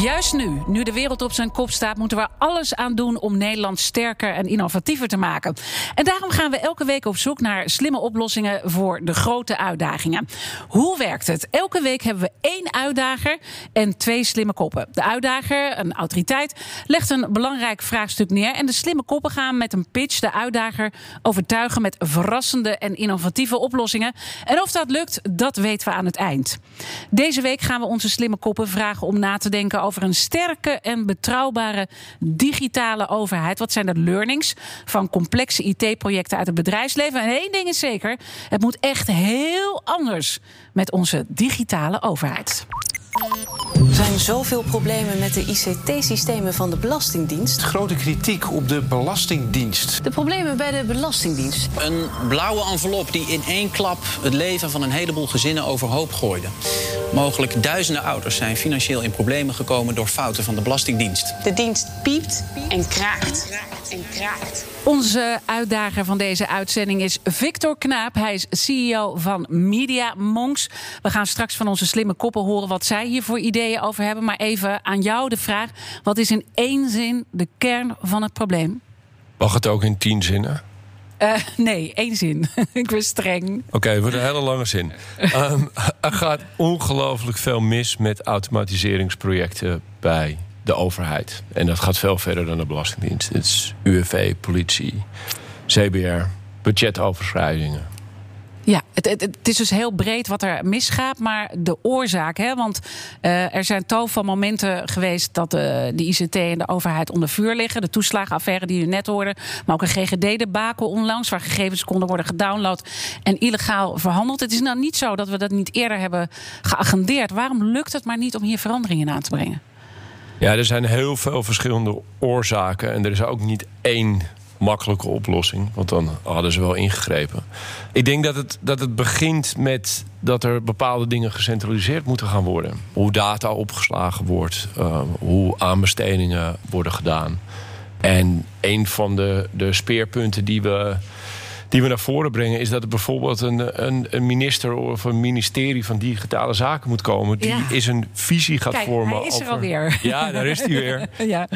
Juist nu, nu de wereld op zijn kop staat, moeten we alles aan doen om Nederland sterker en innovatiever te maken. En daarom gaan we elke week op zoek naar slimme oplossingen voor de grote uitdagingen. Hoe werkt het? Elke week hebben we één uitdager en twee slimme koppen. De uitdager, een autoriteit, legt een belangrijk vraagstuk neer. En de slimme koppen gaan met een pitch de uitdager overtuigen met verrassende en innovatieve oplossingen. En of dat lukt, dat weten we aan het eind. Deze week gaan we onze slimme koppen vragen om na te denken over een sterke en betrouwbare digitale overheid. Wat zijn de learnings van complexe IT-projecten uit het bedrijfsleven? En één ding is zeker: het moet echt heel anders met onze digitale overheid. Er zijn zoveel problemen met de ICT-systemen van de Belastingdienst. Grote kritiek op de Belastingdienst. De problemen bij de Belastingdienst. Een blauwe envelop die in één klap het leven van een heleboel gezinnen overhoop gooide. Mogelijk duizenden ouders zijn financieel in problemen gekomen door fouten van de Belastingdienst. De dienst piept en kraakt. En kraakt. Onze uitdager van deze uitzending is Victor Knaap. Hij is CEO van Media Monks. We gaan straks van onze slimme koppen horen wat zij hier voor ideeën over hebben. Maar even aan jou de vraag: wat is in één zin de kern van het probleem? Mag het ook in tien zinnen? Uh, nee, één zin. ik ben streng. Oké, okay, voor een hele lange zin. um, er gaat ongelooflijk veel mis met automatiseringsprojecten bij de overheid. En dat gaat veel verder dan de Belastingdienst. Het is UWV, politie, CBR, budgetoverschrijdingen. Ja, het, het, is dus heel breed wat er misgaat, maar de oorzaak. Hè, want uh, er zijn tal van momenten geweest dat de, de ICT en de overheid onder vuur liggen. De toeslagenaffaire die u net hoorde, maar ook een GGD-debakel onlangs, waar gegevens konden worden gedownload en illegaal verhandeld. Het is nou niet zo dat we dat niet eerder hebben geagendeerd. Waarom lukt het maar niet om hier veranderingen aan te brengen? Ja, er zijn heel veel verschillende oorzaken en er is ook niet één makkelijke oplossing. Want dan hadden ze wel ingegrepen. Ik denk dat het, dat het begint met dat er bepaalde dingen gecentraliseerd moeten gaan worden. Hoe data opgeslagen wordt, uh, hoe aanbestedingen worden gedaan. En een van de, de speerpunten die we die we naar voren brengen, is dat er bijvoorbeeld een, een, een minister of een ministerie van digitale zaken moet komen. Die is een visie gaat Kijk, vormen. Hij is over... er alweer. Ja, daar is hij weer. ja.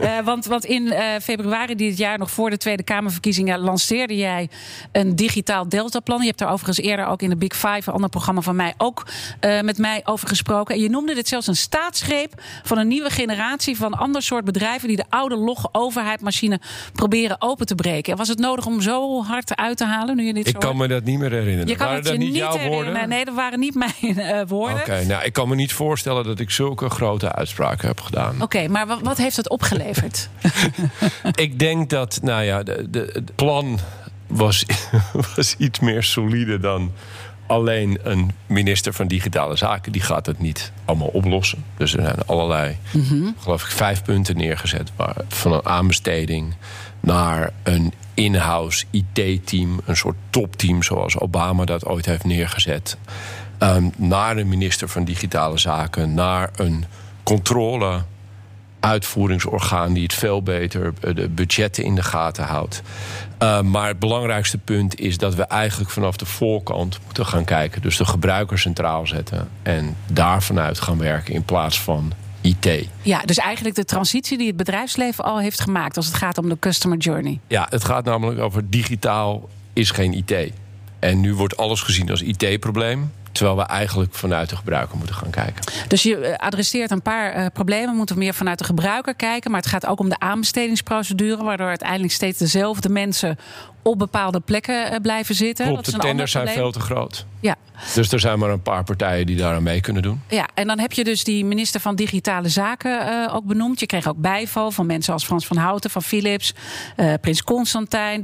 Uh, want, want in uh, februari dit jaar, nog voor de Tweede Kamerverkiezingen, lanceerde jij een digitaal deltaplan. Je hebt daar overigens eerder ook in de Big Five, een ander programma van mij, ook uh, met mij over gesproken. En je noemde dit zelfs een staatsgreep van een nieuwe generatie van ander soort bedrijven die de oude logge overheidmachine proberen open te breken. Was het nodig om zo hard uit te halen nu je dit Ik kan me dat niet meer herinneren. Je kan waren het je dat niet niet jouw herinneren. woorden? Nee, dat waren niet mijn uh, woorden. Oké, okay, nou, ik kan me niet voorstellen dat ik zulke grote uitspraken heb gedaan. Oké, okay, maar wat, heeft het opgeleverd? ik denk dat, nou ja, het plan was, was iets meer solide dan alleen een minister van Digitale Zaken. Die gaat het niet allemaal oplossen. Dus er zijn allerlei, mm -hmm. geloof ik, vijf punten neergezet. Van een aanbesteding naar een in-house IT-team, een soort topteam zoals Obama dat ooit heeft neergezet. Um, naar een minister van Digitale Zaken, naar een controle. Uitvoeringsorgaan die het veel beter de budgetten in de gaten houdt. Uh, maar het belangrijkste punt is dat we eigenlijk vanaf de voorkant moeten gaan kijken. Dus de gebruiker centraal zetten en daar vanuit gaan werken in plaats van IT. Ja, dus eigenlijk de transitie die het bedrijfsleven al heeft gemaakt als het gaat om de customer journey. Ja, het gaat namelijk over digitaal is geen IT. En nu wordt alles gezien als IT-probleem. Terwijl we eigenlijk vanuit de gebruiker moeten gaan kijken. Dus je adresseert een paar uh, problemen. We moeten meer vanuit de gebruiker kijken. Maar het gaat ook om de aanbestedingsprocedure. Waardoor uiteindelijk steeds dezelfde mensen op bepaalde plekken uh, blijven zitten. Klopt, de tenders zijn veel te groot. Ja. Dus er zijn maar een paar partijen die daaraan mee kunnen doen. Ja, en dan heb je dus die minister van Digitale Zaken uh, ook benoemd. Je kreeg ook bijval van mensen als Frans van Houten, van Philips, uh, Prins Constantijn,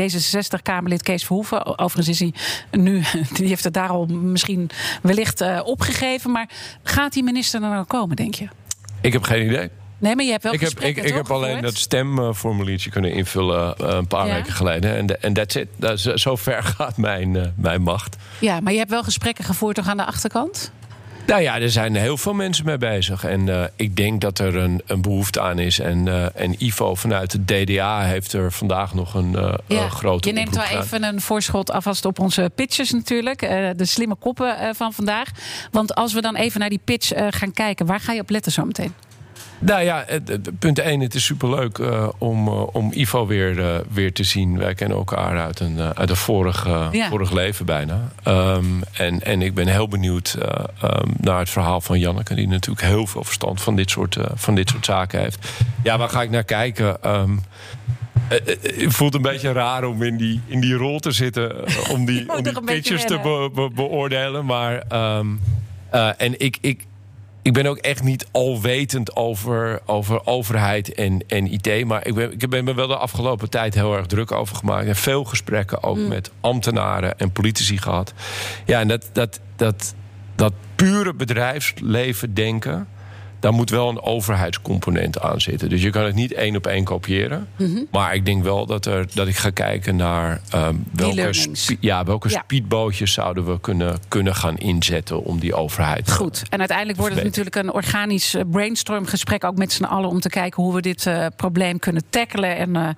D66-Kamerlid Kees Verhoeven. Overigens is hij nu, die heeft het daar al misschien wellicht uh, opgegeven. Maar gaat die minister er nou komen, denk je? Ik heb geen idee. Nee, maar je hebt wel ik heb, ik, ik heb alleen dat stemformuliertje kunnen invullen uh, een paar ja. weken geleden. En that's it. Dat is, zo ver gaat mijn, uh, mijn macht. Ja, maar je hebt wel gesprekken gevoerd toch aan de achterkant? Nou ja, er zijn heel veel mensen mee bezig. En uh, ik denk dat er een, een behoefte aan is. En, uh, en Ivo vanuit de DDA heeft er vandaag nog een uh, ja, grote Je neemt wel even een voorschot alvast op onze pitches natuurlijk. de slimme koppen van vandaag. Want als we dan even naar die pitch gaan kijken... waar ga je op letten zometeen? Nou ja, punt 1, het is superleuk uh, om, uh, om Ivo weer, uh, weer te zien. Wij kennen elkaar uit een, uit een vorig, ja. vorig leven bijna. Um, en, en ik ben heel benieuwd um, naar het verhaal van Janneke... die natuurlijk heel veel verstand van dit soort, van dit soort zaken heeft. Ja, waar ga ik naar kijken? Um, het voelt een beetje raar om in die, in die rol te zitten... om die, om die pitches te be, be, beoordelen. Maar... en ik, ik, ik ben ook echt niet alwetend over, over overheid en, en IT. Maar ik ben, ik ben me wel de afgelopen tijd heel erg druk over gemaakt. En veel gesprekken ook mm. met ambtenaren en politici gehad. Ja, en dat, dat, dat, dat pure bedrijfsleven denken daar moet wel een overheidscomponent aan zitten. Dus je kan het niet één op één kopiëren. Mm -hmm. Maar ik denk wel dat, er, dat ik ga kijken naar um, welke, spe ja, welke ja. speedbootjes zouden we kunnen, kunnen gaan inzetten om die overheid. Goed. En uiteindelijk wordt het natuurlijk een organisch eh, brainstormgesprek, ook met z'n allen, om te kijken hoe we dit uh, probleem kunnen tackelen en uh,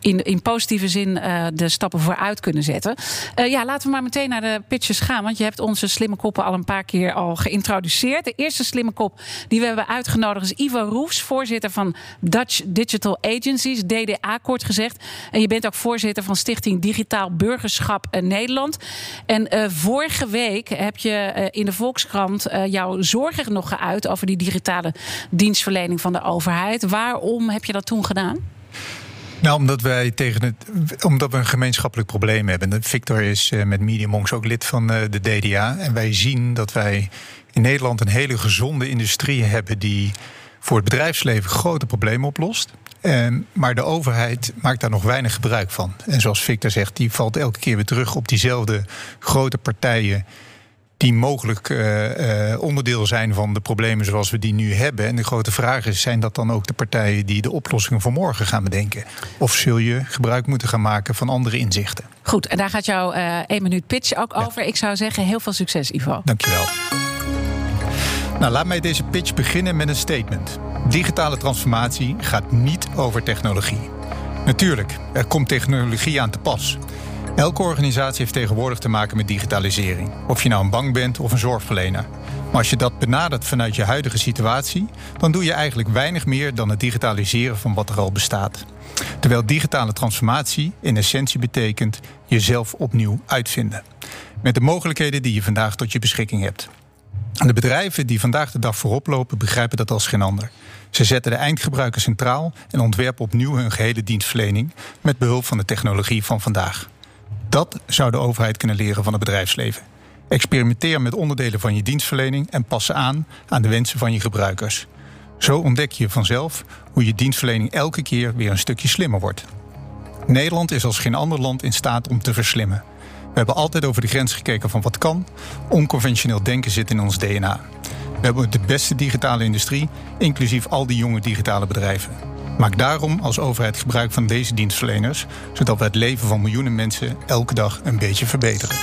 in, in positieve zin uh, de stappen vooruit kunnen zetten. ja, laten we maar meteen naar de pitches gaan. Want je hebt onze slimme koppen al een paar keer al geïntroduceerd. De eerste slimme kop die we hebben uitgenodigd is Ivo Roefs, voorzitter van Dutch Digital Agencies, DDA kort gezegd. En je bent ook voorzitter van Stichting Digitaal Burgerschap Nederland. En uh, vorige week heb je uh, in de Volkskrant uh, jouw zorgen nog geuit over die digitale dienstverlening van de overheid. Waarom heb je dat toen gedaan? Nou, omdat wij tegen het, omdat we een gemeenschappelijk probleem hebben. Victor is met Media Monks ook lid van de DDA. En wij zien dat wij in Nederland een hele gezonde industrie hebben die voor het bedrijfsleven grote problemen oplost. Maar de overheid maakt daar nog weinig gebruik van. En zoals Victor zegt, die valt elke keer weer terug op diezelfde grote partijen. Die mogelijk uh, uh, onderdeel zijn van de problemen zoals we die nu hebben. En de grote vraag is: zijn dat dan ook de partijen die de oplossingen voor morgen gaan bedenken? Of zul je gebruik moeten gaan maken van andere inzichten? Goed, en daar gaat jouw uh, één minuut pitch ook ja. over. Ik zou zeggen, heel veel succes, Ivo. Dankjewel. Nou, laat mij deze pitch beginnen met een statement. Digitale transformatie gaat niet over technologie. Natuurlijk, er komt technologie aan te pas. Elke organisatie heeft tegenwoordig te maken met digitalisering. Of je nou een bank bent of een zorgverlener. Maar als je dat benadert vanuit je huidige situatie, dan doe je eigenlijk weinig meer dan het digitaliseren van wat er al bestaat. Terwijl digitale transformatie in essentie betekent jezelf opnieuw uitvinden. Met de mogelijkheden die je vandaag tot je beschikking hebt. De bedrijven die vandaag de dag voorop lopen, begrijpen dat als geen ander. Ze zetten de eindgebruiker centraal en ontwerpen opnieuw hun gehele dienstverlening met behulp van de technologie van vandaag. Dat zou de overheid kunnen leren van het bedrijfsleven. Experimenteer met onderdelen van je dienstverlening en pas ze aan aan de wensen van je gebruikers. Zo ontdek je vanzelf hoe je dienstverlening elke keer weer een stukje slimmer wordt. Nederland is als geen ander land in staat om te verslimmen. We hebben altijd over de grens gekeken van wat kan. Onconventioneel denken zit in ons DNA. We hebben de beste digitale industrie, inclusief al die jonge digitale bedrijven. Maak daarom als overheid gebruik van deze dienstverleners, zodat we het leven van miljoenen mensen elke dag een beetje verbeteren.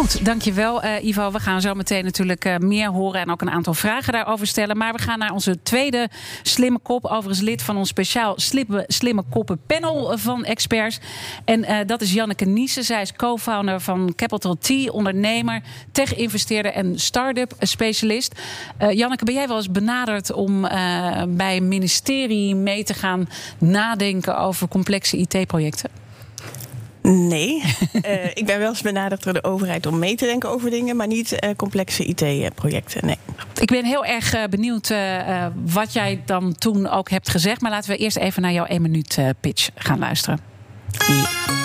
Goed, dankjewel uh, Ivo. We gaan zo meteen natuurlijk uh, meer horen en ook een aantal vragen daarover stellen. Maar we gaan naar onze tweede slimme kop. Overigens lid van ons speciaal slimme, slimme koppen panel van experts. En uh, dat is Janneke Niesen. Zij is co-founder van Capital T, ondernemer, tech-investeerder en start-up specialist. Janneke, ben jij wel eens benaderd om bij een ministerie mee te gaan nadenken over complexe IT-projecten? Nee, uh, ik ben wel eens benaderd door de overheid om mee te denken over dingen, maar niet uh, complexe IT-projecten. Nee. Ik ben heel erg uh, benieuwd wat jij dan toen ook hebt gezegd. Maar laten we eerst even naar jouw 1 minuut pitch gaan luisteren. Ja.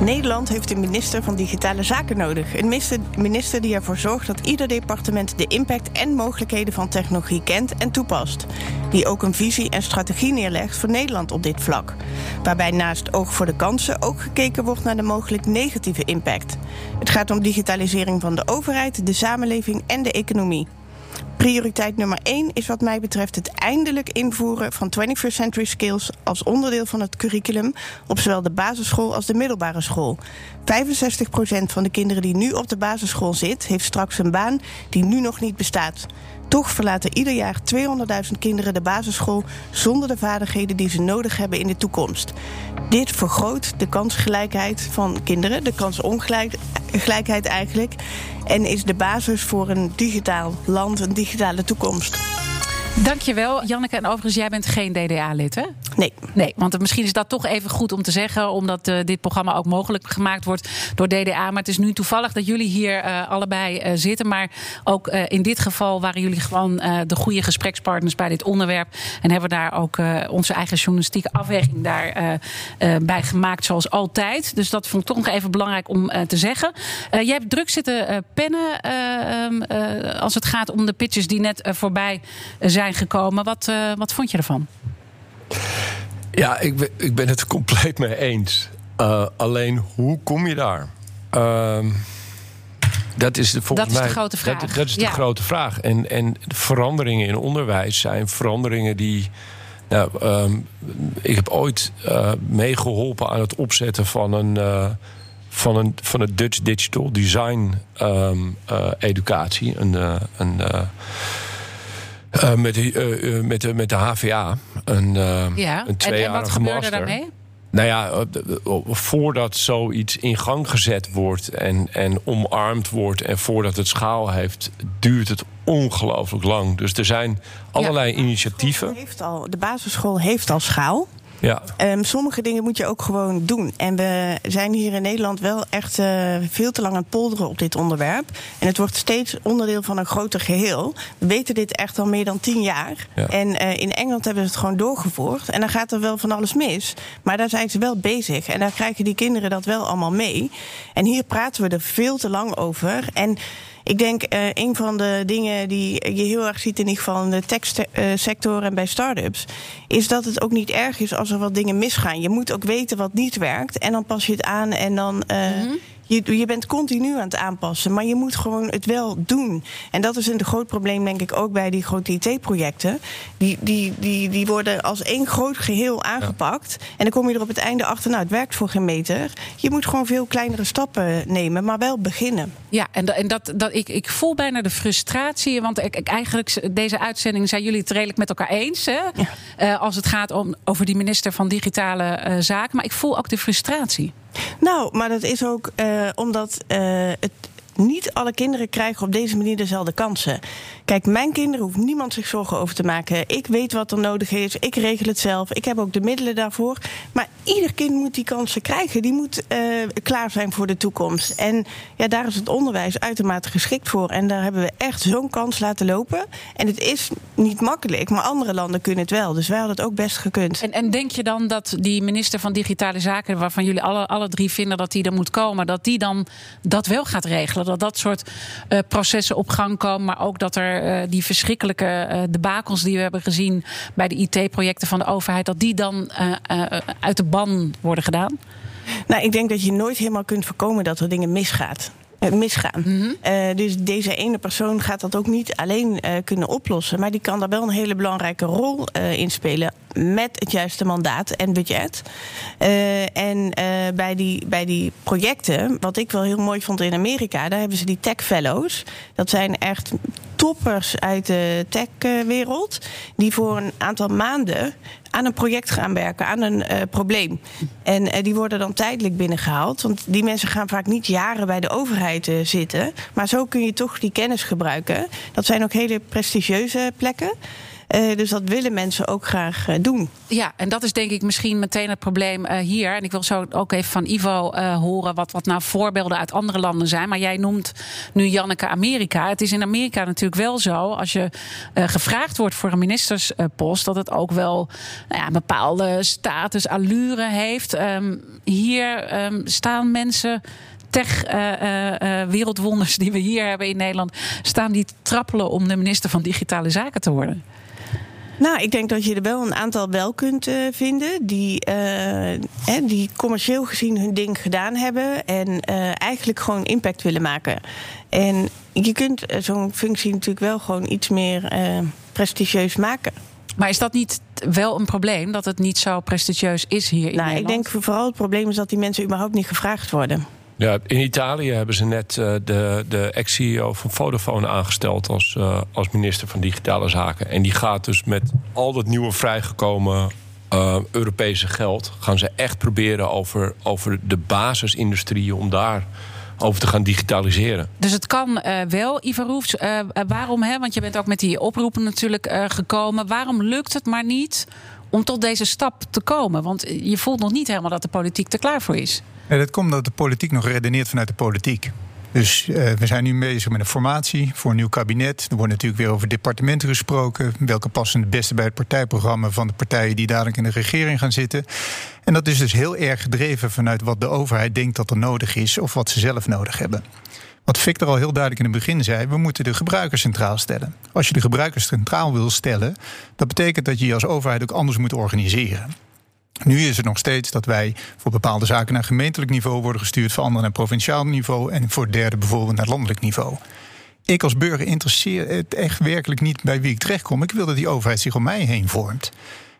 Nederland heeft een minister van Digitale Zaken nodig. Een minister die ervoor zorgt dat ieder departement de impact en mogelijkheden van technologie kent en toepast. Die ook een visie en strategie neerlegt voor Nederland op dit vlak. Waarbij naast oog voor de kansen ook gekeken wordt naar de mogelijk negatieve impact. Het gaat om digitalisering van de overheid, de samenleving en de economie. Prioriteit nummer 1 is wat mij betreft het eindelijk invoeren van 21st century skills als onderdeel van het curriculum op zowel de basisschool als de middelbare school. 65% van de kinderen die nu op de basisschool zit, heeft straks een baan die nu nog niet bestaat. Toch verlaten ieder jaar 200.000 kinderen de basisschool zonder de vaardigheden die ze nodig hebben in de toekomst. Dit vergroot de kansgelijkheid van kinderen, de kansongelijkheid eigenlijk, en is de basis voor een digitaal land, een digitale toekomst. Dankjewel, Janneke. En overigens, jij bent geen DDA-lid, hè? Nee. Nee, want misschien is dat toch even goed om te zeggen, omdat uh, dit programma ook mogelijk gemaakt wordt door DDA. Maar het is nu toevallig dat jullie hier uh, allebei uh, zitten. Maar ook in dit geval waren jullie gewoon de goede gesprekspartners bij dit onderwerp. En hebben daar ook onze eigen journalistieke afweging daar, bij gemaakt, zoals altijd. Dus dat vond ik toch nog even belangrijk om te zeggen. jij hebt druk zitten pennen ehm, als het gaat om de pitches die net voorbij zijn gekomen. Wat, uh, wat vond je ervan? Ja, ik ben, ik ben het compleet mee eens. Uh, alleen, hoe kom je daar? Uh, dat is de, volgens dat is mij, de grote vraag. Dat, dat is de ja. grote vraag. En, en veranderingen in onderwijs zijn veranderingen die. Nou, um, ik heb ooit uh, meegeholpen aan het opzetten van een, van een van het Dutch Digital Design um, uh, educatie. Een, een uh, met, de, uh, met, de, met de HVA. Een, uh, ja. een tweejarige en, en wat gebeurde daarmee? Nou ja, voordat zoiets in gang gezet wordt en, en omarmd wordt en voordat het schaal heeft, duurt het ongelooflijk lang. Dus er zijn allerlei ja, initiatieven. Heeft al, de basisschool heeft al schaal. Ja. Um, sommige dingen moet je ook gewoon doen. En we zijn hier in Nederland wel echt uh, veel te lang aan het polderen op dit onderwerp. En het wordt steeds onderdeel van een groter geheel. We weten dit echt al meer dan tien jaar. Ja. En uh, in Engeland hebben ze het gewoon doorgevoerd. En dan gaat er wel van alles mis. Maar daar zijn ze wel bezig. En daar krijgen die kinderen dat wel allemaal mee. En hier praten we er veel te lang over. En ik denk uh, een van de dingen die je heel erg ziet in ieder geval in de techsector en bij start-ups, is dat het ook niet erg is als er wat dingen misgaan. Je moet ook weten wat niet werkt en dan pas je het aan en dan. Uh, mm-hmm. Je, je, bent continu aan het aanpassen, maar je moet gewoon het wel doen. En dat is een groot probleem, denk ik, ook bij die grote IT-projecten. Die, die, die, die worden als één groot geheel aangepakt. Ja. En dan kom je er op het einde achter, nou, het werkt voor geen meter. Je moet gewoon veel kleinere stappen nemen, maar wel beginnen. Ja, en, en dat, dat, ik, ik voel bijna de frustratie. Want ik, ik, eigenlijk, deze uitzending zijn jullie het redelijk met elkaar eens. Hè? Ja. Uh, als het gaat om, over die minister van Digitale uh, Zaken. Maar ik voel ook de frustratie. Nou, maar dat is ook uh, omdat uh, het niet alle kinderen krijgen op deze manier dezelfde kansen. Kijk, mijn kinderen hoeft niemand zich zorgen over te maken. Ik weet wat er nodig is. Ik regel het zelf. Ik heb ook de middelen daarvoor. Maar ieder kind moet die kansen krijgen. Die moet uh, klaar zijn voor de toekomst. En ja, daar is het onderwijs uitermate geschikt voor. En daar hebben we echt zo'n kans laten lopen. En het is niet makkelijk, maar andere landen kunnen het wel. Dus wij hadden het ook best gekund. En, en denk je dan dat die minister van Digitale Zaken, waarvan jullie alle, alle drie vinden dat die er moet komen, dat die dan dat wel gaat regelen? Dat dat soort uh, processen op gang komen, maar ook dat er uh, die verschrikkelijke uh, debakels die we hebben gezien bij de IT-projecten van de overheid, dat die dan uit de ban worden gedaan? Nou, ik denk dat je nooit helemaal kunt voorkomen dat er dingen misgaat. Misgaan. Mm-hmm. Uh, dus deze ene persoon gaat dat ook niet alleen uh, kunnen oplossen. Maar die kan daar wel een hele belangrijke rol uh, in spelen. Met het juiste mandaat en budget. en bij, die, bij die projecten, wat ik wel heel mooi vond in Amerika, daar hebben ze die Tech Fellows. Dat zijn echt toppers uit de techwereld. Die voor een aantal maanden aan een project gaan werken, aan een uh, probleem. En uh, die worden dan tijdelijk binnengehaald. Want die mensen gaan vaak niet jaren bij de overheid uh, zitten. Maar zo kun je toch die kennis gebruiken. Dat zijn ook hele prestigieuze plekken. Uh, dus dat willen mensen ook graag uh, doen. Ja, en dat is denk ik misschien meteen het probleem uh, hier. En ik wil zo ook even van Ivo horen wat, wat nou voorbeelden uit andere landen zijn. Maar jij noemt nu Janneke Amerika. Het is in Amerika natuurlijk wel zo, als je gevraagd wordt voor een ministerspost, dat het ook wel nou ja, een bepaalde status, allure heeft. Um, hier um, staan mensen tech-wereldwonders die we hier hebben in Nederland, staan die trappelen om de minister van Digitale Zaken te worden? Nou, ik denk dat je er wel een aantal wel kunt uh, vinden die, hè, die commercieel gezien hun ding gedaan hebben en uh, eigenlijk gewoon impact willen maken. En je kunt zo'n functie natuurlijk wel gewoon iets meer prestigieus maken. Maar is dat niet wel een probleem dat het niet zo prestigieus is hier in nou, Nederland? Ik denk vooral het probleem is dat die mensen überhaupt niet gevraagd worden. Ja, in Italië hebben ze net uh, de, de ex-CEO van Vodafone aangesteld als, uh, als minister van Digitale Zaken. En die gaat dus met al dat nieuwe vrijgekomen uh, Europese geld, gaan ze echt proberen over, over de basisindustrieën om daar over te gaan digitaliseren. Dus het kan wel, Ivar Roefs. Waarom? Hè? Want je bent ook met die oproepen natuurlijk gekomen. Waarom lukt het maar niet om tot deze stap te komen? Want je voelt nog niet helemaal dat de politiek er klaar voor is. Dat komt omdat de politiek nog redeneert vanuit de politiek. Dus uh, we zijn nu bezig met een formatie voor een nieuw kabinet. Er wordt natuurlijk weer over departementen gesproken. Welke passen het beste bij het partijprogramma van de partijen die dadelijk in de regering gaan zitten. En dat is dus heel erg gedreven vanuit wat de overheid denkt dat er nodig is of wat ze zelf nodig hebben. Wat Victor al heel duidelijk in het begin zei, we moeten de gebruiker centraal stellen. Als je de gebruiker centraal wil stellen, dat betekent dat je je als overheid ook anders moet organiseren. Nu is het nog steeds dat wij voor bepaalde zaken naar gemeentelijk niveau worden gestuurd, voor anderen naar provinciaal niveau en voor derde bijvoorbeeld naar landelijk niveau. Ik als burger interesseer het echt werkelijk niet bij wie ik terechtkom. Ik wil dat die overheid zich om mij heen vormt.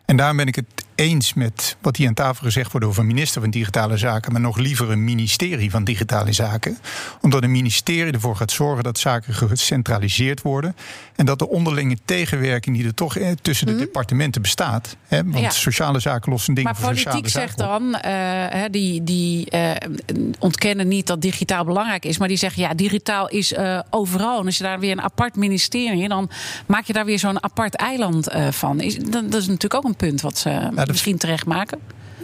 En daarom ben ik het eens met wat hier aan tafel gezegd wordt over een minister van Digitale Zaken, maar nog liever een ministerie van Digitale Zaken. Omdat een ministerie ervoor gaat zorgen dat zaken gecentraliseerd worden. En dat de onderlinge tegenwerking die er toch eh, tussen de mm. departementen bestaat. Hè, want ja. sociale zaken lossen dingen maar voor sociale zaken. Maar politiek zegt dan, uh, die, die uh, ontkennen niet dat digitaal belangrijk is. Maar die zeggen, ja, digitaal is uh, overal. En als je daar weer een apart ministerie, dan maak je daar weer zo'n apart eiland van. Is, dat, dat, is natuurlijk ook een punt wat ze nou, misschien terecht maken.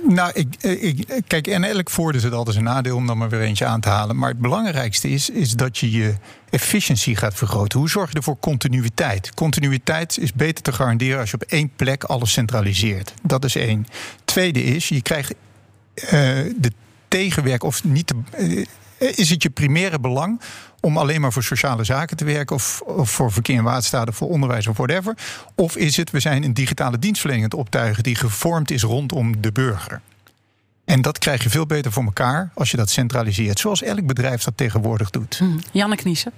Nou, ik, ik, kijk, en elk voordeel zit altijd een nadeel om dan maar weer eentje aan te halen. Maar het belangrijkste is, is dat je je efficiëntie gaat vergroten. Hoe zorg je ervoor continuïteit? Continuïteit is beter te garanderen als je op één plek alles centraliseert. Dat is één. Tweede is, je krijgt uh, de tegenwerk of niet. Is het je primaire belang om alleen maar voor sociale zaken te werken, of, of voor verkeer en waterstaat, of voor onderwijs of whatever? Of is het, we zijn een digitale dienstverlening aan het optuigen die gevormd is rondom de burger? En dat krijg je veel beter voor elkaar als je dat centraliseert. Zoals elk bedrijf dat tegenwoordig doet. Hmm. Janne Kniessen?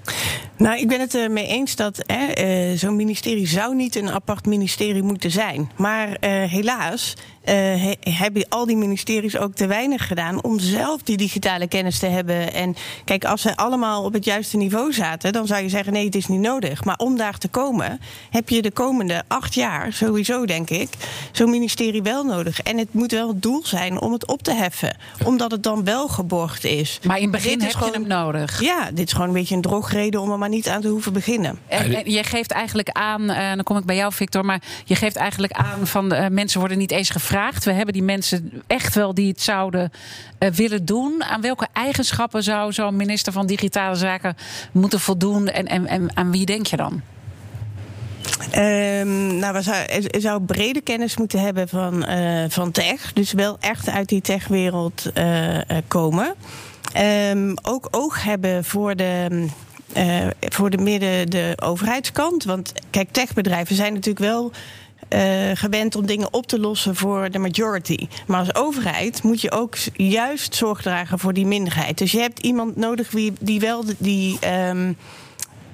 Nou, ik ben het ermee eens dat uh, zo'n ministerie zou niet een apart ministerie moeten zijn. Maar uh, helaas he, hebben al die ministeries ook te weinig gedaan om zelf die digitale kennis te hebben. En kijk, als ze allemaal op het juiste niveau zaten, dan zou je zeggen: nee, het is niet nodig. Maar om daar te komen, heb je de komende acht jaar, sowieso denk ik, zo'n ministerie wel nodig. En het moet wel het doel zijn om het op te heffen, omdat het dan wel geborgd is. Maar in het begin heb gewoon, je hem nodig. Ja, dit is gewoon een beetje een drogreden om er maar niet aan te hoeven beginnen. En, en je geeft eigenlijk aan, en dan kom ik bij jou, Victor, maar je geeft eigenlijk aan van uh, mensen worden niet eens gevraagd we hebben die mensen echt wel die het zouden uh, willen doen. Aan welke eigenschappen zou zo'n minister van Digitale Zaken moeten voldoen? En, en, en aan wie denk je dan? Um, nou, we zou, brede kennis moeten hebben van, uh, van tech. Dus wel echt uit die techwereld uh, komen. Um, ook oog hebben voor de. Voor de midden de overheidskant. Want kijk, techbedrijven zijn natuurlijk wel uh, gewend om dingen op te lossen voor de majority. Maar als overheid moet je ook juist zorg dragen voor die minderheid. Dus je hebt iemand nodig wie, die wel die. Um,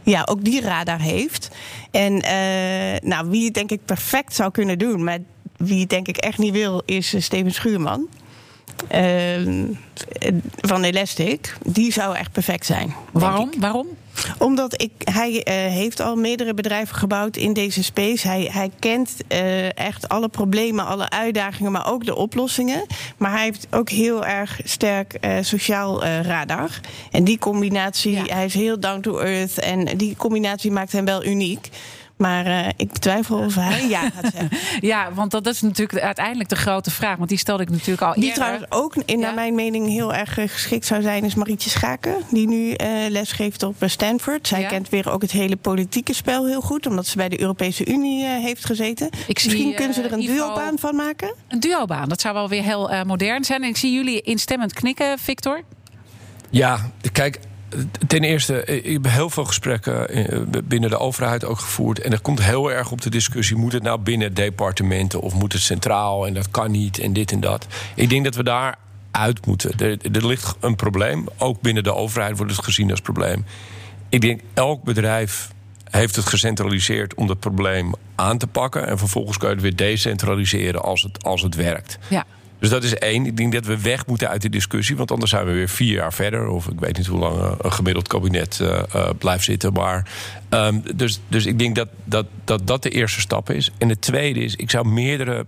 ja, ook die radar heeft. En uh, nou, wie het denk ik perfect zou kunnen doen, maar wie het denk ik echt niet wil, is Steven Schuurman. Uh, van Elastic. Die zou echt perfect zijn. Waarom? Waarom? Omdat ik, hij uh, heeft al meerdere bedrijven gebouwd in deze space. Hij, hij kent uh, echt alle problemen, alle uitdagingen, maar ook de oplossingen. Maar hij heeft ook heel erg sterk uh, sociaal radar. En die combinatie, ja. hij is heel down to earth. En die combinatie maakt hem wel uniek. Maar uh, ik betwijfel of hij ja gaat zeggen. ja, want dat is natuurlijk uiteindelijk de grote vraag. Want die stelde ik natuurlijk al Die eerder. trouwens ook, in ja. naar mijn mening, heel erg geschikt zou zijn... is Marietje Schaken, die nu uh, les geeft op Stanford. Zij ja. kent weer ook het hele politieke spel heel goed... omdat ze bij de Europese Unie uh, heeft gezeten. Ik Misschien zie, kunnen ze er een Ivo, duobaan van maken? Een duobaan, dat zou wel weer heel modern zijn. En ik zie jullie instemmend knikken, Victor. Ja, kijk ten eerste, ik heb heel veel gesprekken eh, binnen de overheid ook gevoerd. En er komt heel erg op de discussie: moet het nou binnen departementen of moet het centraal? En dat kan niet en dit en dat. Ik denk dat we daar uit moeten. Er, ligt een probleem. Ook binnen de overheid wordt het gezien als probleem. Ik denk elk bedrijf heeft het gecentraliseerd om dat probleem aan te pakken. En vervolgens kan je het weer decentraliseren als het, als het werkt. Ja. Dus dat is één. Ik denk dat we weg moeten uit die discussie. Want anders zijn we weer vier jaar verder. Of ik weet niet hoe lang eh, een gemiddeld kabinet uh, blijft zitten. Maar, um, dus, dus ik denk dat dat, dat dat de eerste stap is. En de tweede is, ik zou meerdere,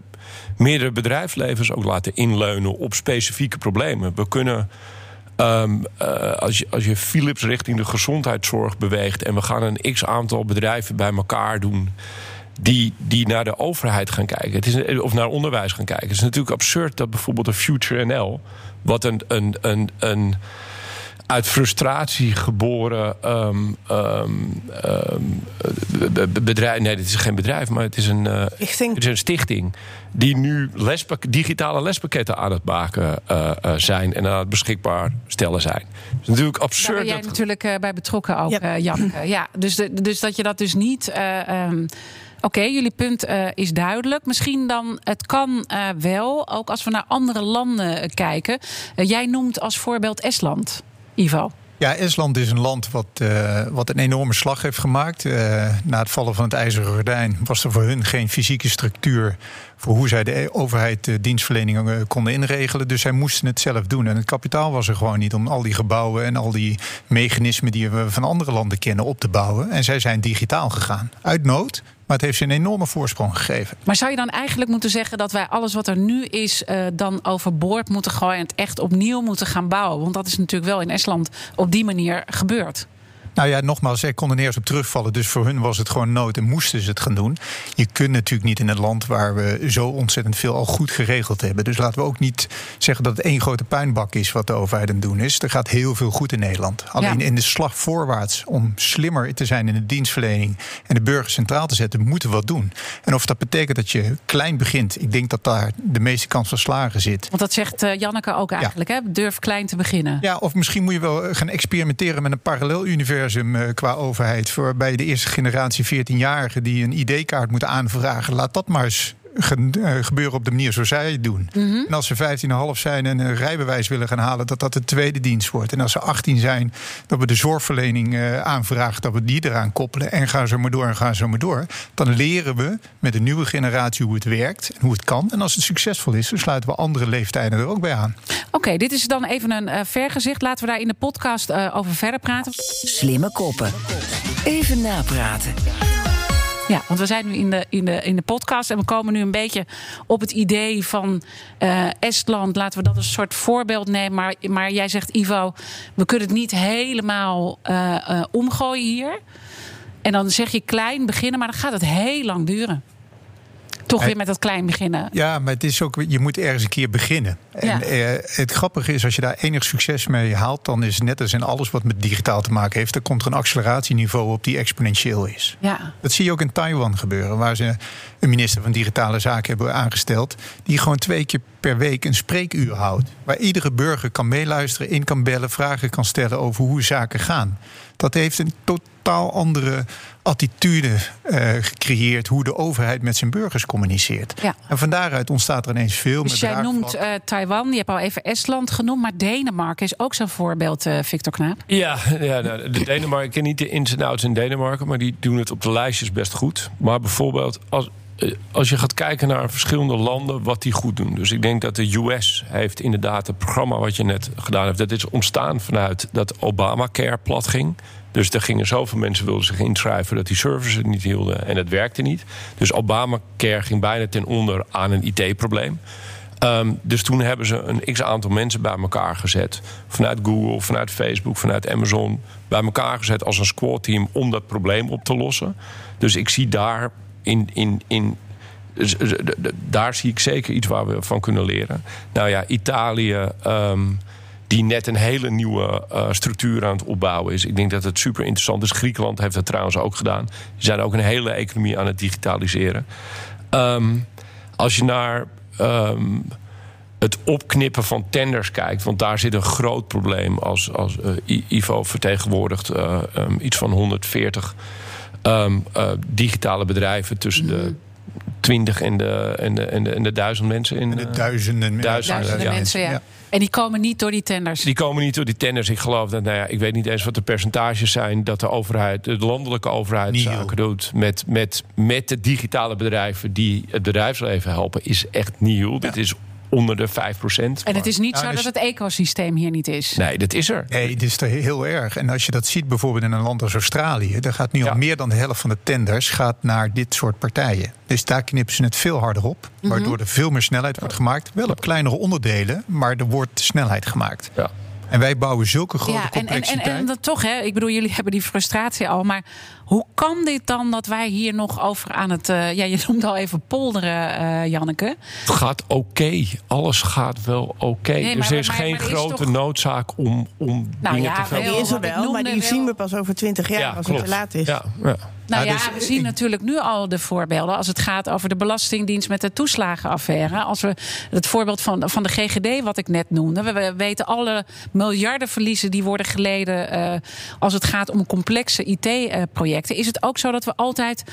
meerdere bedrijfslevens ook laten inleunen op specifieke problemen. We kunnen. Uh, als, je, als je Philips richting de gezondheidszorg beweegt en we gaan een x aantal bedrijven bij elkaar doen die, die naar de overheid gaan kijken. Het is, of naar onderwijs gaan kijken. Het is natuurlijk absurd dat bijvoorbeeld de Future NL... wat een, een, een, een uit frustratie geboren um, um, um, bedrijf. Nee, dit is geen bedrijf, maar het is een, uh, het is een stichting. Die nu lespak digitale lespakketten aan het maken uh, uh, zijn en aan het beschikbaar stellen zijn. Het is natuurlijk absurd. Daar ben jij dat... natuurlijk bij betrokken ook, ja. Janneke. Ja, dus, de, dus dat je dat dus niet. Oké, jullie punt uh, is duidelijk. Misschien dan, het kan uh, wel, ook als we naar andere landen kijken. Uh, jij noemt als voorbeeld Estland, Ivo. Ja, Estland is een land wat, wat een enorme slag heeft gemaakt. Na het vallen van het IJzeren Gordijn was er voor hun geen fysieke structuur voor hoe zij de overheid de dienstverlening uh, konden inregelen. Dus zij moesten het zelf doen. En het kapitaal was er gewoon niet om al die gebouwen en al die mechanismen die we van andere landen kennen op te bouwen. En zij zijn digitaal gegaan. Uit nood, maar het heeft ze een enorme voorsprong gegeven. Maar zou je dan eigenlijk moeten zeggen dat wij alles wat er nu is, uh, dan overboord moeten gooien en het echt opnieuw moeten gaan bouwen? Want dat is natuurlijk wel in Estland op die manier gebeurd. Nou ja, nogmaals, zij konden eerst op terugvallen. Dus voor hun was het gewoon nood en moesten ze het gaan doen. Je kunt natuurlijk niet in een land waar we zo ontzettend veel al goed geregeld hebben. Dus laten we ook niet zeggen dat het één grote puinbak is wat de overheid aan het doen is. Er gaat heel veel goed in Nederland. Alleen ja. in de slag voorwaarts om slimmer te zijn in de dienstverlening en de burger centraal te zetten, moeten we wat doen. En of dat betekent dat je klein begint, ik denk dat daar de meeste kans van slagen zit. Want dat zegt uh, Janneke ook eigenlijk, ja. hè? Durf klein te beginnen. Ja, of misschien moet je wel gaan experimenteren met een parallel universum qua overheid. Voor bij de eerste generatie 14-jarigen die een ID-kaart moeten aanvragen. Laat dat maar eens gebeuren op de manier zoals zij het doen. Mm -hmm. En als ze 15,5 zijn en een rijbewijs willen gaan halen, dat dat de tweede dienst wordt. En als ze 18 zijn, dat we de zorgverlening uh, aanvragen, dat we die eraan koppelen. En gaan zo maar door en gaan zo maar door. Dan leren we met de nieuwe generatie hoe het werkt en hoe het kan. En als het succesvol is, dan sluiten we andere leeftijden er ook bij aan. Oké, okay, dit is dan even een uh, vergezicht. Laten we daar in de podcast uh, over verder praten. Slimme koppen. Even napraten. Ja, want we zijn nu in de, in, de, in de podcast en we komen nu een beetje op het idee van uh, Estland. Laten we dat als een soort voorbeeld nemen. Maar, maar jij zegt, Ivo, we kunnen het niet helemaal uh, uh, omgooien hier. En dan zeg je klein beginnen, maar dan gaat het heel lang duren. Toch weer met dat klein beginnen. Ja, maar het is ook, je moet ergens een keer beginnen. En eh, het grappige is, als je daar enig succes mee haalt, dan is het net als in alles wat met digitaal te maken heeft, er komt er een acceleratieniveau op die exponentieel is. Ja. Dat zie je ook in Taiwan gebeuren, waar ze een minister van Digitale Zaken hebben aangesteld, die gewoon twee keer per week een spreekuur houdt. Waar iedere burger kan meeluisteren, in kan bellen, vragen kan stellen over hoe zaken gaan. Dat heeft een totaal andere attitude uh, gecreëerd hoe de overheid met zijn burgers communiceert. Ja. En van daaruit ontstaat er ineens veel Dus meer jij noemt uh, Taiwan, je hebt al even Estland genoemd, maar Denemarken is ook zo'n voorbeeld, uh, Victor Knaap. Ja, ja nou, de Denemarken, ik ken niet de ins en outs in Denemarken, maar die doen het op de lijstjes best goed. Maar bijvoorbeeld als, als je gaat kijken naar verschillende landen, wat die goed doen. Dus ik denk dat de US heeft inderdaad het programma wat je net gedaan hebt. Dat is ontstaan vanuit dat Obamacare plat ging. Dus er gingen zoveel mensen wilden zich inschrijven dat die servers het niet hielden en het werkte niet. Dus Obamacare ging bijna ten onder aan een IT-probleem. Um, dus toen hebben ze een x aantal mensen bij elkaar gezet. Vanuit Google, vanuit Facebook, vanuit Amazon. Bij elkaar gezet als een squad-team om dat probleem op te lossen. Dus ik zie daar in. in, in daar zie ik zeker iets waar we van kunnen leren. Nou ja, Italië. Um, die net een hele nieuwe uh, structuur aan het opbouwen is. Ik denk dat het super interessant is. Griekenland heeft dat trouwens ook gedaan. Die zijn ook een hele economie aan het digitaliseren. Um, als je naar um, het opknippen van tenders kijkt. Want daar zit een groot probleem. Als, als eh, Ivo vertegenwoordigt uh, um, iets van 140 um, uh, digitale bedrijven tussen de 20 en de, en de, en de, en de duizend mensen. In, En de duizenden, duizenden, Duizenden ja. mensen, ja. Ja. En die komen niet door die tenders. Die komen niet door die tenders. Ik geloof dat, nou ja, ik weet niet eens wat de percentages zijn dat de overheid, de landelijke overheid zaken doet met, met, met de digitale bedrijven die het bedrijfsleven helpen, is echt nieuw. Dit is onder de 5 procent. En het is niet zo dus- dat het ecosysteem hier niet is. Nee, dat is er. Nee, dit is toch heel erg. En als je dat ziet bijvoorbeeld in een land als Australië, daar gaat nu Ja. al meer dan de helft van de tenders gaat naar dit soort partijen. Dus daar knippen ze het veel harder op, Mhm. waardoor er veel meer snelheid wordt gemaakt. Wel op kleinere onderdelen, maar er wordt snelheid gemaakt. Ja. En wij bouwen zulke grote Ja, en, en, en, complexiteit. en dat toch, hè? Ik bedoel, jullie hebben die frustratie al. Maar hoe kan dit dan dat wij hier nog over aan het. eh, ja, je noemde al even polderen, eh, Janneke. Het gaat oké. Alles gaat wel oké. Nee, dus er is maar- geen maar is noodzaak toch- noodzaak om, om Nou dingen ja, te veel wel. Die is er wel, maar die wel- zien we pas over twintig jaar als het te laat is. Ja, ja. Nou Ja, ja, dus we zien ik- natuurlijk nu al de voorbeelden. Als het gaat over de Belastingdienst met de toeslagenaffaire. Als we het voorbeeld van, van de GGD, wat ik net noemde. We, we weten alle miljardenverliezen die worden geleden. eh, als het gaat om complexe IT-projecten. Is het ook zo dat we altijd.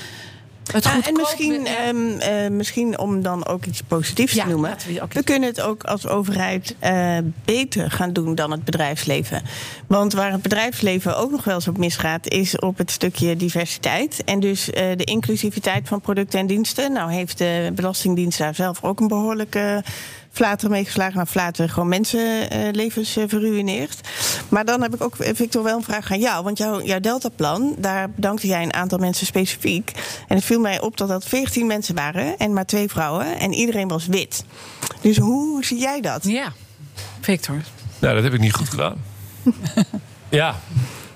Het Ja, goedkoop en misschien, ehm, eh, misschien om dan ook iets positiefs Ja, te noemen. we kunnen het ook als overheid eh, beter gaan doen dan het bedrijfsleven. Want waar het bedrijfsleven ook nog wel eens op misgaat, is op het stukje diversiteit. En dus eh, de inclusiviteit van producten en diensten. Nou heeft de Belastingdienst daar zelf ook een behoorlijke flater mee geslagen. Nou, flater gewoon mensenlevens eh, verruineerd. Maar dan heb ik ook, Victor, wel een vraag aan jou. Want jouw, jouw Deltaplan, daar bedankte jij een aantal mensen specifiek. En het viel mij op dat dat 14 mensen waren en maar twee vrouwen. En iedereen was wit. Dus hoe zie jij dat? Ja, Victor. Nou, dat heb ik niet goed gedaan. ja,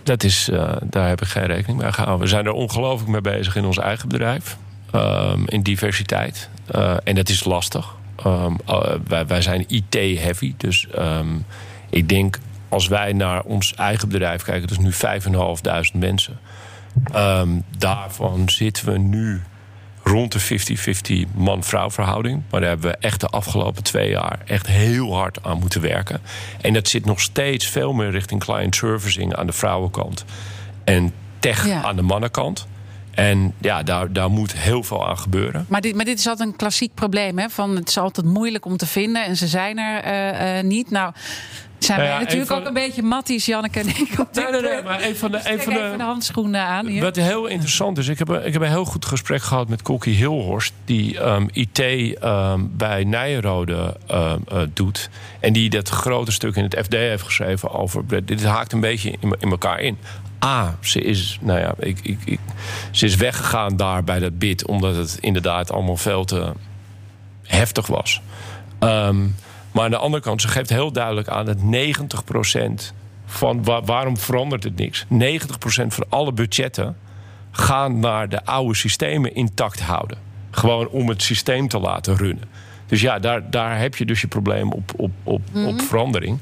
dat is, eh, daar heb ik geen rekening mee gehouden. We zijn er ongelooflijk mee bezig in ons eigen bedrijf. ehm, in diversiteit. Eh, en dat is lastig. Ehm, eh, wij, wij zijn IT-heavy. Dus ehm, ik denk, als wij naar ons eigen bedrijf kijken... dat is nu 5.500 mensen. Ehm, daarvan zitten we nu rond de 50-50 man-vrouw verhouding. Maar daar hebben we echt de afgelopen twee jaar echt heel hard aan moeten werken. En dat zit nog steeds veel meer richting client servicing aan de vrouwenkant. En tech Ja. aan de mannenkant. En ja, daar, daar moet heel veel aan gebeuren. Maar dit, maar dit is altijd een klassiek probleem. Hè? Van het is altijd moeilijk om te vinden en ze zijn er eh, eh, niet. Nou, zijn Nou wij ja, natuurlijk ook een beetje matties, Janneke en ik. op Nee, nee, nee, maar een van de- Dus een trek van de- even de handschoenen aan. Hier. Wat heel interessant is, ik heb, een, ik heb een heel goed gesprek gehad met Kokkie Hilhorst, die ehm, IT ehm, bij Nijenrode ehm, eh, doet. En die dat grote stuk in het FD heeft geschreven over. Dit haakt een beetje in, in elkaar in. A, ze is, nou ja, ik, ik, ik, ze is weggegaan daar bij dat bid, omdat het inderdaad allemaal veel te heftig was. Ehm, maar aan de andere kant, ze geeft heel duidelijk aan dat 90% van wa- waarom verandert het niks? 90% van alle budgetten gaan naar de oude systemen intact houden. Gewoon om het systeem te laten runnen. Dus ja, daar, daar heb je dus je probleem op, op, op, op verandering.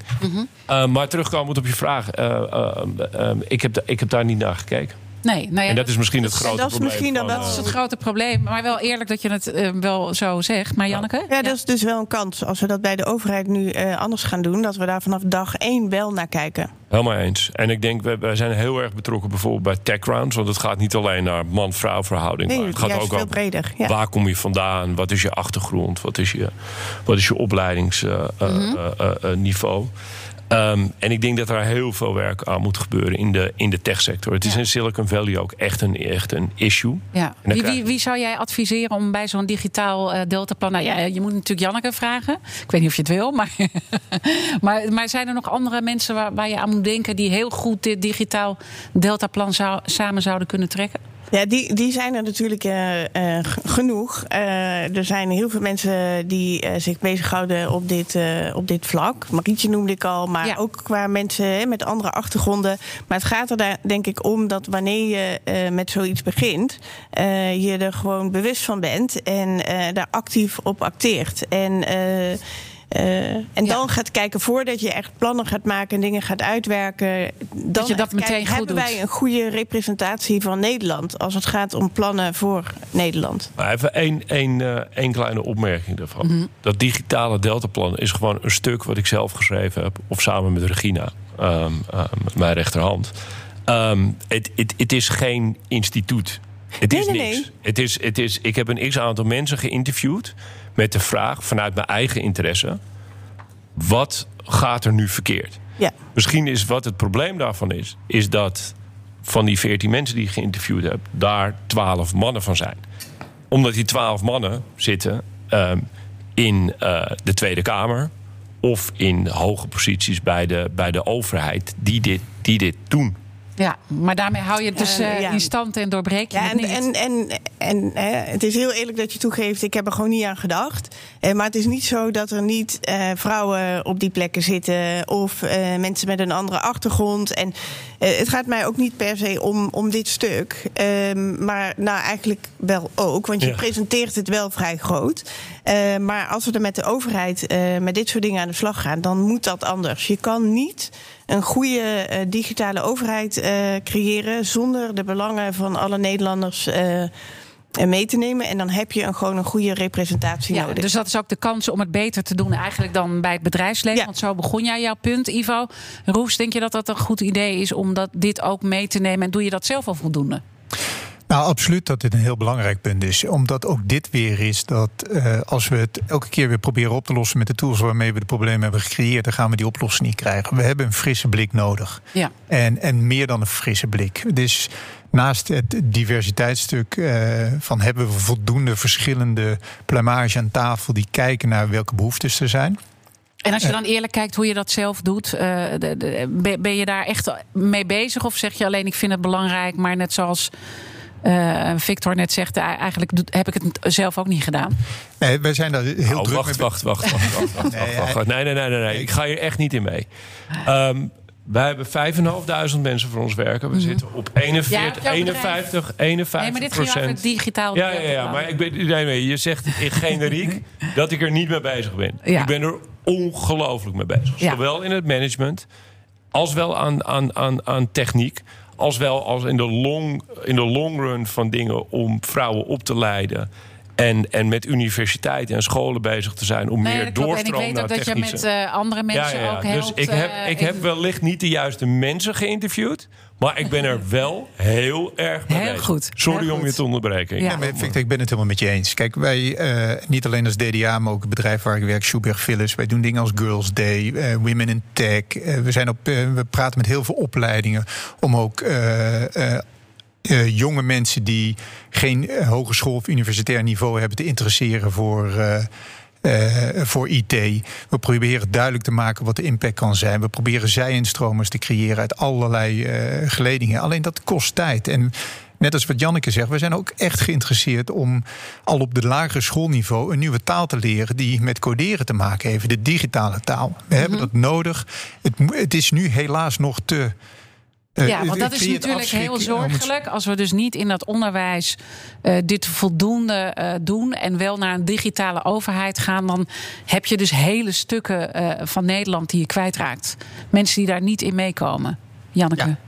Uh, maar terugkomend op je vraag. uh, uh, uh, ik, heb ik heb daar niet naar gekeken. Nee, nou ja, en dat is misschien het grote dat is probleem. misschien van, wel- dat is uh, het grote probleem. Maar wel eerlijk dat je het eh, wel zo zegt. Maar Janneke? Ja, dat is dus wel een kans. Als we dat bij de overheid nu eh, anders gaan doen, dat we daar vanaf dag één wel naar kijken. Helemaal eens. En ik denk, wij, zijn heel erg betrokken bijvoorbeeld bij tech rounds. Want het gaat niet alleen naar man-vrouw verhouding. Nee, maar het gaat juist ook veel over breder, ja. waar kom je vandaan? Wat is je achtergrond? Wat is je, wat is je opleidingsniveau? Ehm, en ik denk dat er heel veel werk aan moet gebeuren in de, in de techsector. Het is in Silicon Valley ook echt een, echt een issue. Ja. Wie, wie, wie zou jij adviseren om bij zo'n digitaal eh, deltaplan... Nou ja, je moet natuurlijk Janneke vragen. Ik weet niet of je het wil, maar... maar, maar zijn er nog andere mensen waar, waar je aan moet denken... die heel goed dit digitaal deltaplan zou, samen zouden kunnen trekken? Ja, die, die zijn er natuurlijk eh, eh, genoeg. Eh, er zijn heel veel mensen die zich bezighouden op dit, op dit vlak. Marietje noemde ik al, maar Ja. ook qua mensen met andere achtergronden. Maar het gaat er daar denk ik om dat wanneer je met zoiets begint, je er gewoon bewust van bent en daar actief op acteert. En. Eh, en Ja. dan gaat kijken voordat je echt plannen gaat maken en dingen gaat uitwerken. Dan je dat echt kijken, meteen goed hebben doet. wij een goede representatie van Nederland als het gaat om plannen voor Nederland. Maar even één, één, eh, één kleine opmerking daarvan. Mhm. Dat digitale deltaplan is gewoon een stuk wat ik zelf geschreven heb. Of samen met Regina, ehm, ehm, mijn rechterhand. Ehm, Het het- het is geen instituut. Het Nee, is nee, niks. nee. Het is, het is, ik heb een x-aantal mensen geïnterviewd... met de vraag, vanuit mijn eigen interesse... wat gaat er nu verkeerd? Ja. Misschien is wat het probleem daarvan is... is dat van die 14 mensen die ik geïnterviewd heb... daar 12 mannen van zijn. Omdat die 12 mannen zitten ehm, in eh, de Tweede Kamer... of in hoge posities bij de, bij de overheid die dit, die dit doen. Ja, maar daarmee hou je het dus ja. in stand en doorbreek je Ja, het en, niet. en, en, en hè, het is heel eerlijk dat je toegeeft, ik heb er gewoon niet aan gedacht. Eh, maar het is niet zo dat er niet eh, vrouwen op die plekken zitten of eh, mensen met een andere achtergrond. En eh, het gaat mij ook niet per se om, om dit stuk. Ehm, maar nou, eigenlijk wel ook, want je Ja. presenteert het wel vrij groot. Eh, maar als we er met de overheid eh, met dit soort dingen aan de slag gaan, dan moet dat anders. Je kan niet een goede digitale overheid creëren zonder de belangen van alle Nederlanders eh, eh, mee te nemen. En dan heb je een, gewoon een goede representatie Ja, nodig. dus dat is ook de kans om het beter te doen eigenlijk dan bij het bedrijfsleven. Ja. Want zo begon jij jouw punt, Ivo. Roes, denk je dat dat een goed idee is om dat, dit ook mee te nemen? En doe je dat zelf al voldoende? Nou, absoluut dat dit een heel belangrijk punt is. Omdat ook dit weer is dat eh, als we het elke keer weer proberen op te lossen met de tools waarmee we de problemen hebben gecreëerd, dan gaan we die oplossing niet krijgen. We hebben een frisse blik nodig. Ja. En, en meer dan een frisse blik. Dus naast het diversiteitsstuk eh, van hebben we voldoende verschillende plumage aan tafel die kijken naar welke behoeftes er zijn. En als je dan eerlijk kijkt hoe je dat zelf doet, eh, ben je daar echt mee bezig? Of zeg je alleen ik vind het belangrijk, maar net zoals eh, Victor net zegt, eh, eigenlijk heb ik het zelf ook niet gedaan? Nee, wij zijn daar heel Oh, druk wacht, mee wacht, wacht, wacht, wacht, wacht, wacht, wacht, wacht. Nee, nee, nee, nee, nee. Ik ga hier echt niet in mee. Ehm, wij hebben 5.500 mensen voor ons werken. We zitten op 41, Ja, jouw 51, 51 Nee, maar dit ging over digitaal. Ja, ja, ja, maar ik ben, nee, nee, je zegt in generiek dat ik er niet mee bezig ben. Ja. Ik ben er ongelooflijk mee bezig. Ja. Zowel in het management, als wel aan, aan, aan, aan techniek... als wel als in de, long, in de long run van dingen om vrouwen op te leiden... En, en met universiteiten en scholen bezig te zijn om Nee, meer dat klopt. En ik doorstroom weet naar ook dat je technische... met eh, andere mensen ook helpt. Dus ik heb, eh, ik heb wellicht niet de juiste mensen geïnterviewd. Maar ik ben er wel heel erg mee Heel bezig. goed, Sorry heel om goed. je te onderbreken. Ja. Ja, maar Victor, ik ben het helemaal met je eens. Kijk, wij, eh, niet alleen als DDA, maar ook het bedrijf waar ik werk, Schubert Philips. Wij doen dingen als Girls Day, Women in Tech. We, zijn op, we praten met heel veel opleidingen om ook eh, jonge mensen die geen eh, hogeschool of universitair niveau hebben te interesseren voor. eh, voor IT. We proberen duidelijk te maken wat de impact kan zijn. We proberen zij-instromers te creëren uit allerlei geledingen. Alleen dat kost tijd. En net als wat Janneke zegt, we zijn ook echt geïnteresseerd om al op de lagere schoolniveau een nieuwe taal te leren die met coderen te maken heeft, de digitale taal. We hebben dat nodig. Het, het is nu helaas nog te. Eh, Ja, want dat is natuurlijk heel zorgelijk. Als we dus niet in dat onderwijs eh, dit voldoende eh, doen en wel naar een digitale overheid gaan, dan heb je dus hele stukken eh, van Nederland die je kwijtraakt. Mensen die daar niet in meekomen. Janneke. Ja.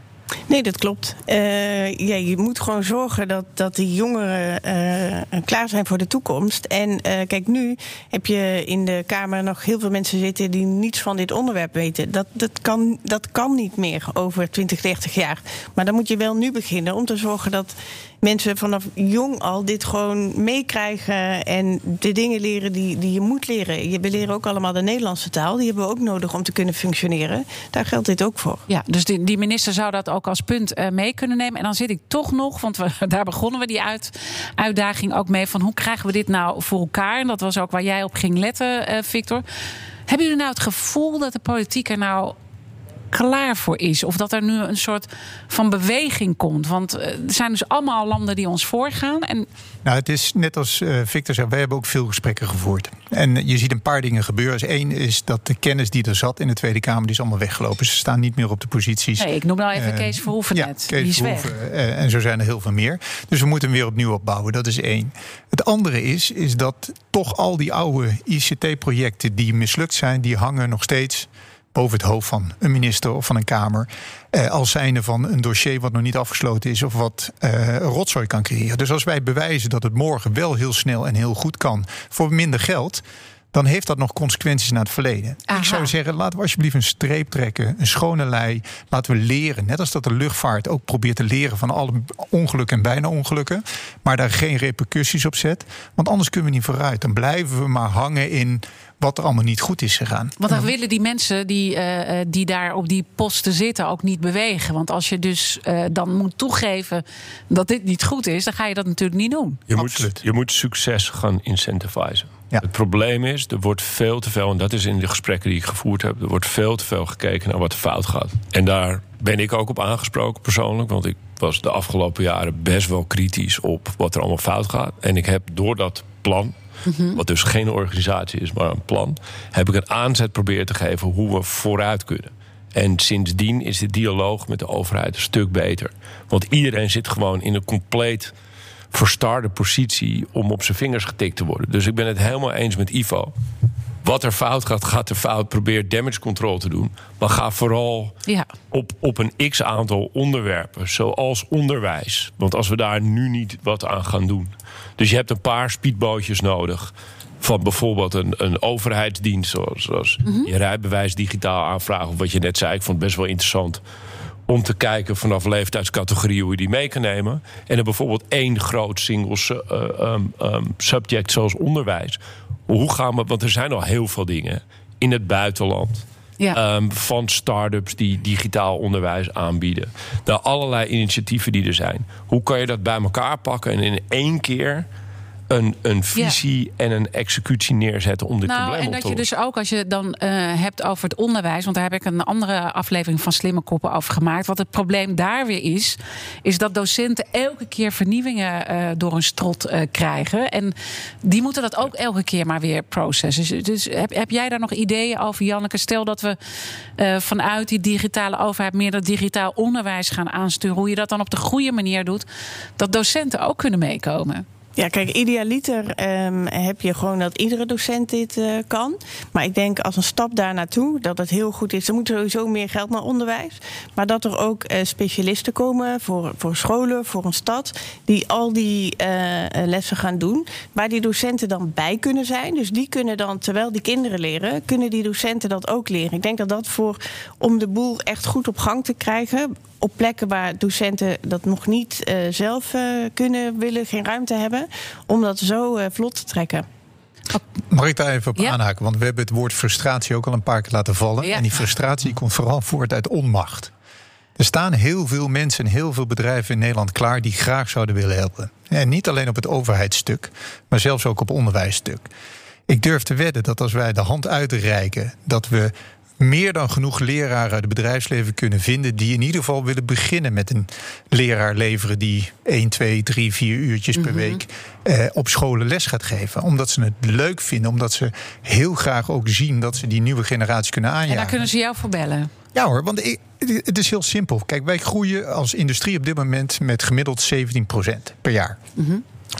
Nee, dat klopt. Eh, ja, je moet gewoon zorgen dat, dat die jongeren eh, klaar zijn voor de toekomst. En eh, kijk, nu heb je in de Kamer nog heel veel mensen zitten die niets van dit onderwerp weten. Dat, dat, kan, dat kan niet meer over 20, 30 jaar. Maar dan moet je wel nu beginnen om te zorgen dat mensen vanaf jong al dit gewoon meekrijgen en de dingen leren die, die je moet leren. Je- We leren ook allemaal de Nederlandse taal. Die hebben we ook nodig om te kunnen functioneren. Daar geldt dit ook voor. Ja, dus die, die minister zou dat ook als punt eh, mee kunnen nemen. En dan zit ik toch nog, want we, daar begonnen we die uit, uitdaging ook mee... van hoe krijgen we dit nou voor elkaar? En dat was ook waar jij op ging letten, eh, Victor. Hebben jullie nou het gevoel dat de politiek er nou klaar voor is? Of dat er nu een soort van beweging komt? Want eh, er zijn dus allemaal landen die ons voorgaan. En Nou, het is net als eh, Victor zei, wij hebben ook veel gesprekken gevoerd. En je ziet een paar dingen gebeuren. Dus één is dat de kennis die er zat in de Tweede Kamer, die is allemaal weggelopen. Ze staan niet meer op de posities. nee, ik noem nou even Eh, Kees Verhoeven ja, net. Kees die is weg. Verhoeven, eh, en zo zijn er heel veel meer. Dus we moeten hem weer opnieuw opbouwen. Dat is één. Het andere is, is dat toch al die oude ICT-projecten die mislukt zijn, die hangen nog steeds boven het hoofd van een minister of van een Kamer. Eh, als zijnde van een dossier wat nog niet afgesloten is of wat eh, rotzooi kan creëren. Dus als wij bewijzen dat het morgen wel heel snel en heel goed kan voor minder geld dan heeft dat nog consequenties naar het verleden. Aha. Ik zou zeggen, laten we alsjeblieft een streep trekken, een schone lei. Laten we leren, net als dat de luchtvaart ook probeert te leren van alle ongelukken en bijna ongelukken, maar daar geen repercussies op zet. Want anders kunnen we niet vooruit. Dan blijven we maar hangen in wat er allemaal niet goed is gegaan. Want dan willen die mensen die, eh, eh, die daar op die posten zitten ook niet bewegen. Want als je dus eh, dan moet toegeven dat dit niet goed is, dan ga je dat natuurlijk niet doen. Je moet, Absoluut. je moet succes gaan incentivizen. Ja. Het probleem is, er wordt veel te veel, en dat is in de gesprekken die ik gevoerd heb, er wordt veel te veel gekeken naar wat er fout gaat. En daar ben ik ook op aangesproken persoonlijk, want ik was de afgelopen jaren best wel kritisch op wat er allemaal fout gaat. En ik heb door dat plan, wat dus geen organisatie is, maar een plan, heb ik een aanzet proberen te geven hoe we vooruit kunnen. En sindsdien is de dialoog met de overheid een stuk beter. Want iedereen zit gewoon in een compleet verstarde positie om op zijn vingers getikt te worden. Dus ik ben het helemaal eens met Ivo. Wat er fout gaat, gaat er fout. Probeer damage control te doen. Maar ga vooral Ja. op, op een x aantal onderwerpen, zoals onderwijs. Want als we daar nu niet wat aan gaan doen. Dus je hebt een paar speedbootjes nodig. Van bijvoorbeeld een, een overheidsdienst, zoals, zoals je rijbewijs digitaal aanvragen. Of wat je net zei, ik vond het best wel interessant om te kijken vanaf leeftijdscategorie hoe je die mee kan nemen. En dan bijvoorbeeld één groot single su- eh, um, um, subject zoals onderwijs. Hoe gaan we, want er zijn al heel veel dingen in het buitenland. Ja. Ehm, van start-ups die digitaal onderwijs aanbieden. Naar allerlei initiatieven die er zijn. Hoe kan je dat bij elkaar pakken en in één keer een, een visie en een executie neerzetten om dit Nou, probleem en op dat te je lossen? dus ook als je dan eh, hebt over het onderwijs, want daar heb ik een andere aflevering van Slimme Koppen over gemaakt. Wat het probleem daar weer is, is dat docenten elke keer vernieuwingen eh, door een strot eh, krijgen. En die moeten dat ook elke keer maar weer processen. Dus, dus heb, heb jij daar nog ideeën over, Janneke? Stel dat we vanuit die digitale overheid meer dat digitaal onderwijs gaan aansturen. Hoe je dat dan op de goede manier doet, dat docenten ook kunnen meekomen. Ja, kijk, idealiter ehm, heb je gewoon dat iedere docent dit eh, kan. Maar ik denk als een stap daar naartoe dat het heel goed is. Er moet sowieso meer geld naar onderwijs. Maar dat er ook eh, specialisten komen voor, voor scholen, voor een stad. Die al die eh, lessen gaan doen. Waar die docenten dan bij kunnen zijn. Dus die kunnen dan, terwijl die kinderen leren, kunnen die docenten dat ook leren. Ik denk dat dat voor, om de boel echt goed op gang te krijgen op plekken waar docenten dat nog niet eh, zelf eh, kunnen, willen, geen ruimte hebben, om dat zo eh, vlot te trekken. Mag ik daar even op Ja. aanhaken? Want we hebben het woord frustratie ook al een paar keer laten vallen. Ja. En die frustratie komt vooral voort uit onmacht. Er staan heel veel mensen en heel veel bedrijven in Nederland klaar die graag zouden willen helpen. En niet alleen op het overheidsstuk, maar zelfs ook op onderwijsstuk. Ik durf te wedden dat als wij de hand uitreiken, dat we meer dan genoeg leraren uit het bedrijfsleven kunnen vinden. die in ieder geval willen beginnen met een leraar leveren. die 1, 2, 3, 4 uurtjes per week eh, op scholen les gaat geven. Omdat ze het leuk vinden, omdat ze heel graag ook zien dat ze die nieuwe generatie kunnen aanjagen. En daar kunnen ze jou voor bellen. Ja hoor, want ik, het is heel simpel. Kijk, wij groeien als industrie op dit moment met gemiddeld 17% per jaar.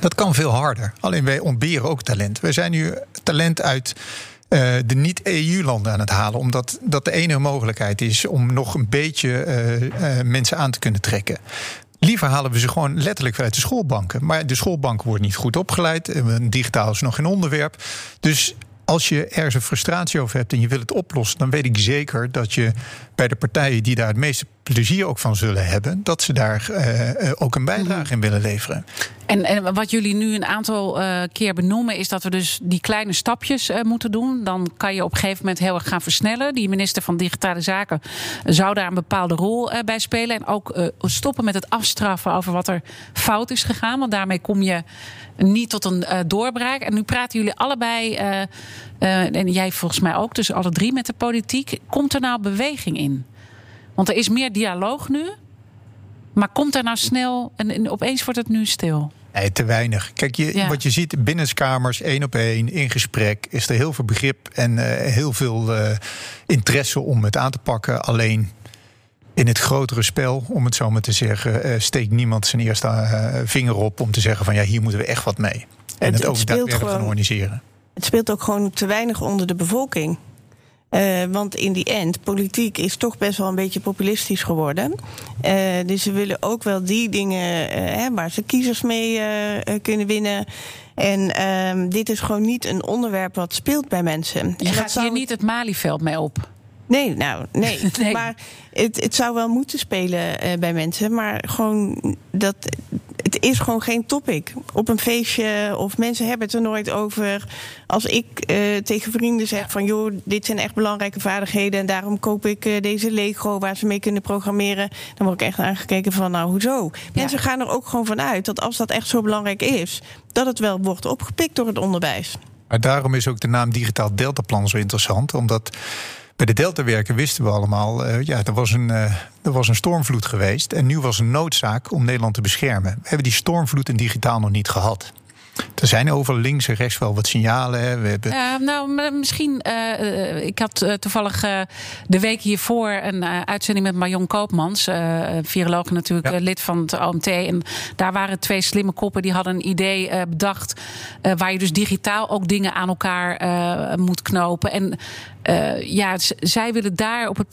Dat kan veel harder. Alleen wij ontberen ook talent. Wij zijn nu talent uit eh, de niet-EU-landen aan het halen. Omdat dat de enige mogelijkheid is om nog een beetje eh, eh, mensen aan te kunnen trekken. Liever halen we ze gewoon letterlijk uit de schoolbanken. Maar de schoolbanken worden niet goed opgeleid. Digitaal is nog geen onderwerp. Dus als je ergens een frustratie over hebt en je wil het oplossen, dan weet ik zeker dat je bij de partijen die daar het meeste plezier ook van zullen hebben, dat ze daar eh, eh, ook een bijdrage in willen leveren. En, en wat jullie nu een aantal eh, keer benoemen, is dat we dus die kleine stapjes moeten doen. Dan kan je op een gegeven moment heel erg gaan versnellen. Die minister van Digitale Zaken zou daar een bepaalde rol bij spelen. En ook stoppen met het afstraffen over wat er fout is gegaan. Want daarmee kom je niet tot een doorbraak. En nu praten jullie allebei, en jij volgens mij ook, dus alle drie met de politiek. Komt er nou beweging in? Want er is meer dialoog nu. Maar komt er nou snel en, en opeens wordt het nu stil? Nee, te weinig. Kijk, je, Ja. wat je ziet binnenskamers, één op één, in gesprek, is er heel veel begrip en eh, heel veel eh, interesse om het aan te pakken. Alleen in het grotere spel, om het zo maar te zeggen, eh, steekt niemand zijn eerste vinger op om te zeggen van ja, hier moeten we echt wat mee. En Het- het, ook daadwerkelijk gaan organiseren. Het speelt ook gewoon te weinig onder de bevolking. Uh, want in die end, politiek is toch best wel een beetje populistisch geworden. Uh, dus ze willen ook wel die dingen uh, hè, waar ze kiezers mee kunnen winnen. En ehm, dit is gewoon niet een onderwerp wat speelt bij mensen. Je gaat hier niet het Malieveld mee op. Nee, nou, nee. nee. Maar het, het zou wel moeten spelen uh, bij mensen. Maar gewoon dat. Het is gewoon geen topic. Op een feestje of mensen hebben het er nooit over. Als ik uh, tegen vrienden zeg van joh, dit zijn echt belangrijke vaardigheden en daarom koop ik uh, deze Lego waar ze mee kunnen programmeren, dan word ik echt aangekeken van nou hoezo? Mensen gaan er ook gewoon van uit dat als dat echt zo belangrijk is, dat het wel wordt opgepikt door het onderwijs. Maar daarom is ook de naam Digitaal Deltaplan zo interessant, omdat bij de Deltawerken wisten we allemaal, uh, ja, er was, een, uh, er was een stormvloed geweest. En nu was een noodzaak om Nederland te beschermen. We hebben die stormvloed in digitaal nog niet gehad. Er zijn over links en rechts wel wat signalen. Hè. We hebben... Uh, nou, misschien. Uh, ik had uh, toevallig de week hiervoor een uitzending met Marion Koopmans, viroloog natuurlijk, ja. lid van het OMT. En daar waren twee slimme koppen die hadden een idee bedacht. waar je dus digitaal ook dingen aan elkaar moet knopen. En uh, ja, zij willen daar op het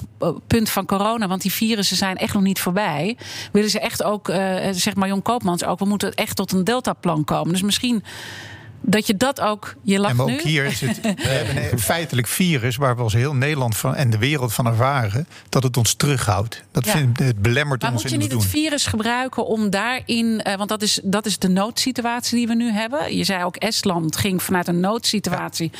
punt van corona, want die virussen zijn echt nog niet voorbij. Willen ze echt ook, uh, zeg maar Jon Koopmans ook, we moeten echt tot een deltaplan komen. Dus misschien dat je dat ook. Je lacht en ook nu. hier is het. We hebben een feitelijk virus waar we als heel Nederland van en de wereld van ervaren dat het ons terughoudt. Dat Ja. vindt, het belemmert Maar ons moet je in niet het het doen. virus gebruiken om daarin. eh, want dat is, dat is de noodsituatie die we nu hebben. Je zei ook Estland ging vanuit een noodsituatie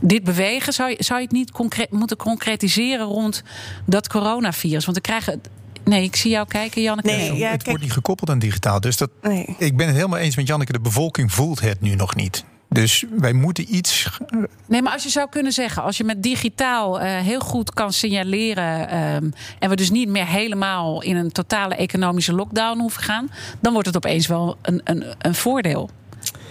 dit bewegen. Zou je, zou je het niet concreet, moeten concretiseren rond dat coronavirus? Want we krijgen. Nee, ik zie jou kijken, Janneke. Nee, ja, het kijk- wordt niet gekoppeld aan digitaal. Dus dat, Nee. ik ben het helemaal eens met Janneke. De bevolking voelt het nu nog niet. Dus wij moeten iets. Nee, maar als je zou kunnen zeggen, als je met digitaal eh, heel goed kan signaleren. ehm, en we dus niet meer helemaal in een totale economische lockdown hoeven gaan. dan wordt het opeens wel een, een, een voordeel.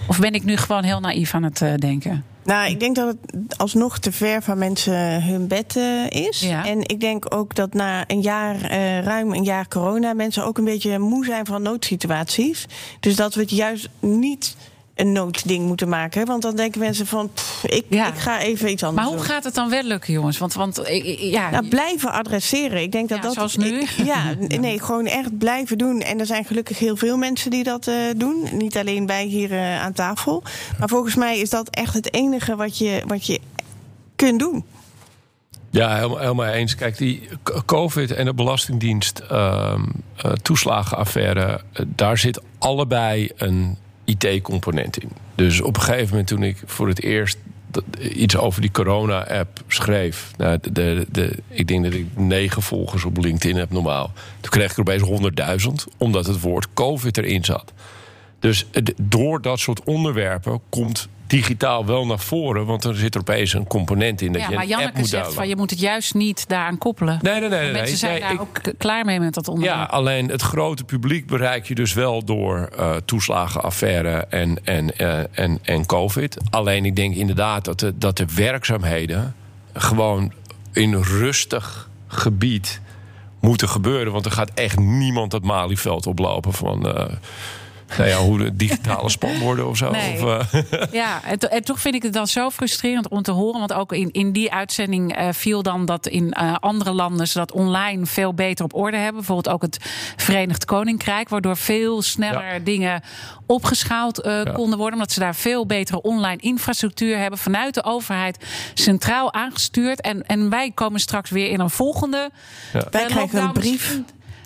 Of ben ik nu gewoon heel naïef aan het eh, denken? Nou, ik denk dat het alsnog te ver van mensen hun bed eh, is. Ja. En ik denk ook dat na een jaar, eh, ruim een jaar corona, mensen ook een beetje moe zijn van noodsituaties. Dus dat we het juist niet een noodding moeten maken. Want dan denken mensen van, pff, ik, Ja. ik ga even iets anders Maar hoe doen. gaat het dan wel lukken, jongens? Want, want ik- ik- ja, Nou, blijven adresseren. Ik denk dat Ja, dat. zoals nu? ik- ja, nee, gewoon echt blijven doen. En er zijn gelukkig heel veel mensen die dat eh, doen. Niet alleen wij hier eh, aan tafel. Maar volgens mij is dat echt het enige wat je, wat je kunt doen. Ja, helemaal, helemaal eens. Kijk, die COVID en de Belastingdienst ehm, eh, toeslagenaffaire, eh, daar zit allebei een IT-component in. Dus op een gegeven moment toen ik voor het eerst iets over die corona-app schreef. Nou, de, de, ik denk dat ik negen volgers op LinkedIn heb normaal. Toen kreeg ik er opeens 100.000, omdat het woord COVID erin zat. Dus door dat soort onderwerpen komt digitaal wel naar voren. Want er zit er opeens een component in dat ja, je maar een app Janneke moet zegt van je moet het juist niet daaraan koppelen. Nee, nee, nee. nee, Mensen nee. zijn Nee, daar ik- ook klaar mee met dat onderwerp. ja, alleen het grote publiek bereik je dus wel door eh toeslagenaffaire en, en, eh, en, en COVID. Alleen ik denk inderdaad dat de, dat de werkzaamheden gewoon in rustig gebied moeten gebeuren. Want er gaat echt niemand dat Malieveld oplopen van. eh, nou ja, hoe de digitale spanborden of zo. Nee. Of, eh, Ja, en, to- en toch vind ik het dan zo frustrerend om te horen. Want ook in, in die uitzending eh, viel dan dat in eh, andere landen ze dat online veel beter op orde hebben. Bijvoorbeeld ook het Verenigd Koninkrijk, waardoor veel sneller Ja. dingen opgeschaald eh, Ja. konden worden. Omdat ze daar veel betere online infrastructuur hebben. Vanuit de overheid centraal aangestuurd. En, en wij komen straks weer in een volgende. Ja. Wij krijgen een brief.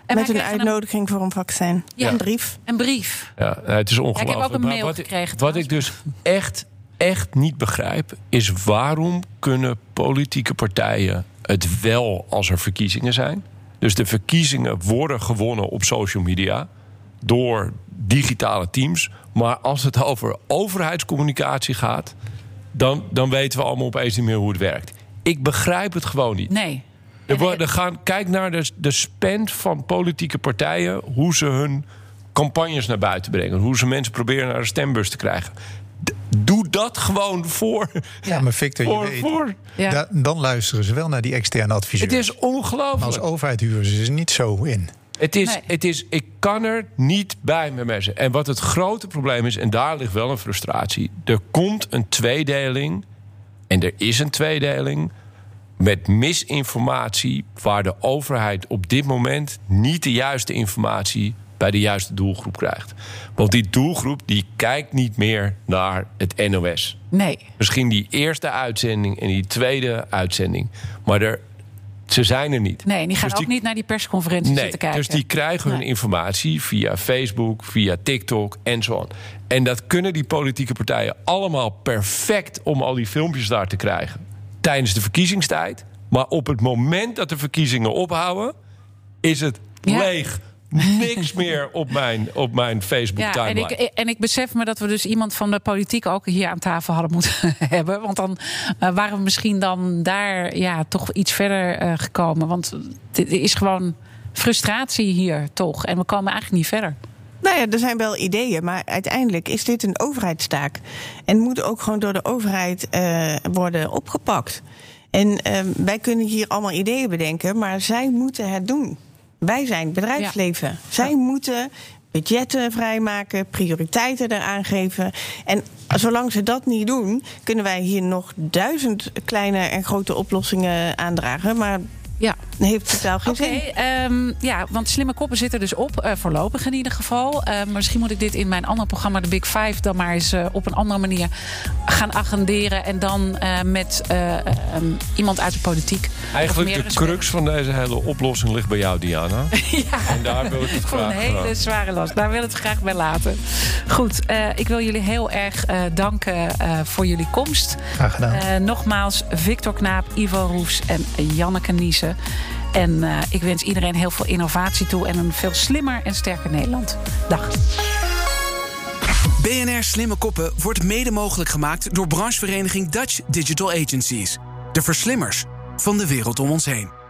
En met een uitnodiging voor een vaccin. Ja. Een brief. Een brief. Ja, het is ongelooflijk. ik heb ook een mail wat, gekregen Wat ik dus echt, echt niet begrijp, is waarom kunnen politieke partijen het wel als er verkiezingen zijn? Dus de verkiezingen worden gewonnen op social media door digitale teams. Maar als het over overheidscommunicatie gaat, dan, dan weten we allemaal opeens niet meer hoe het werkt. Ik begrijp het gewoon niet. Nee. Er worden, gaan, kijk naar de, de spend van politieke partijen. Hoe ze hun campagnes naar buiten brengen. Hoe ze mensen proberen naar de stembus te krijgen. D- doe dat gewoon voor. Ja, maar Victor, je weet, voor. Ja. da- dan luisteren ze wel naar die externe adviseurs. Het is Maar als ongelooflijk. overheid huren ze niet zo in. Het is, Nee. het is, ik kan er niet bij met mensen. En wat het grote probleem is, en daar ligt wel een frustratie. Er komt een tweedeling. En er is een tweedeling. Met misinformatie, waar de overheid op dit moment niet de juiste informatie bij de juiste doelgroep krijgt. Want die doelgroep die kijkt niet meer naar het NOS. Nee. Misschien die eerste uitzending en die tweede uitzending. Maar er, ze zijn er niet. Nee, die gaan Dus ook niet naar die persconferentie Nee, zitten kijken. dus die krijgen hun Nee. informatie via Facebook, via TikTok en zo. En dat kunnen die politieke partijen allemaal perfect om al die filmpjes daar te krijgen. Tijdens de verkiezingstijd. Maar op het moment dat de verkiezingen ophouden, is het Ja. leeg. Niks meer op mijn, op mijn Facebook Ja, en ik, en ik besef me dat we dus iemand van de politiek ook hier aan tafel hadden moeten hebben. Want dan eh, waren we misschien dan daar ja, toch iets verder eh, gekomen. Want dit is gewoon frustratie hier toch. En we komen eigenlijk niet verder. Nou ja, er zijn wel ideeën, maar uiteindelijk is dit een overheidstaak. En moet ook gewoon door de overheid eh, worden opgepakt. En eh, wij kunnen hier allemaal ideeën bedenken, maar zij moeten het doen. Wij zijn het bedrijfsleven. Zij moeten budgetten vrijmaken, prioriteiten eraan geven. En zolang ze dat niet doen, kunnen wij hier nog duizend kleine en grote oplossingen aandragen. Maar Ja. Heeft totaal geen Oké, zin. ehm, ja, want slimme koppen zitten dus op, eh, voorlopig in ieder geval. Eh, maar misschien moet ik dit in mijn andere programma, de Big Five, dan maar eens eh, op een andere manier gaan agenderen. En dan eh, met eh, ehm, iemand uit de politiek. Eigenlijk de crux van deze hele oplossing ligt bij jou, Diana. Ja. En daar wil ik het Voor een hele zware last. Daar wil ik het graag bij laten. Goed, eh, ik wil jullie heel erg eh, danken eh, voor jullie komst. Graag gedaan. Eh, nogmaals, Victor Knaap, Ivo Roes en Janneke Niesen. En eh, ik wens iedereen heel veel innovatie toe en een veel slimmer en sterker Nederland. Dag. BNR Slimme Koppen wordt mede mogelijk gemaakt door branchevereniging Dutch Digital Agencies. De verslimmers van de wereld om ons heen.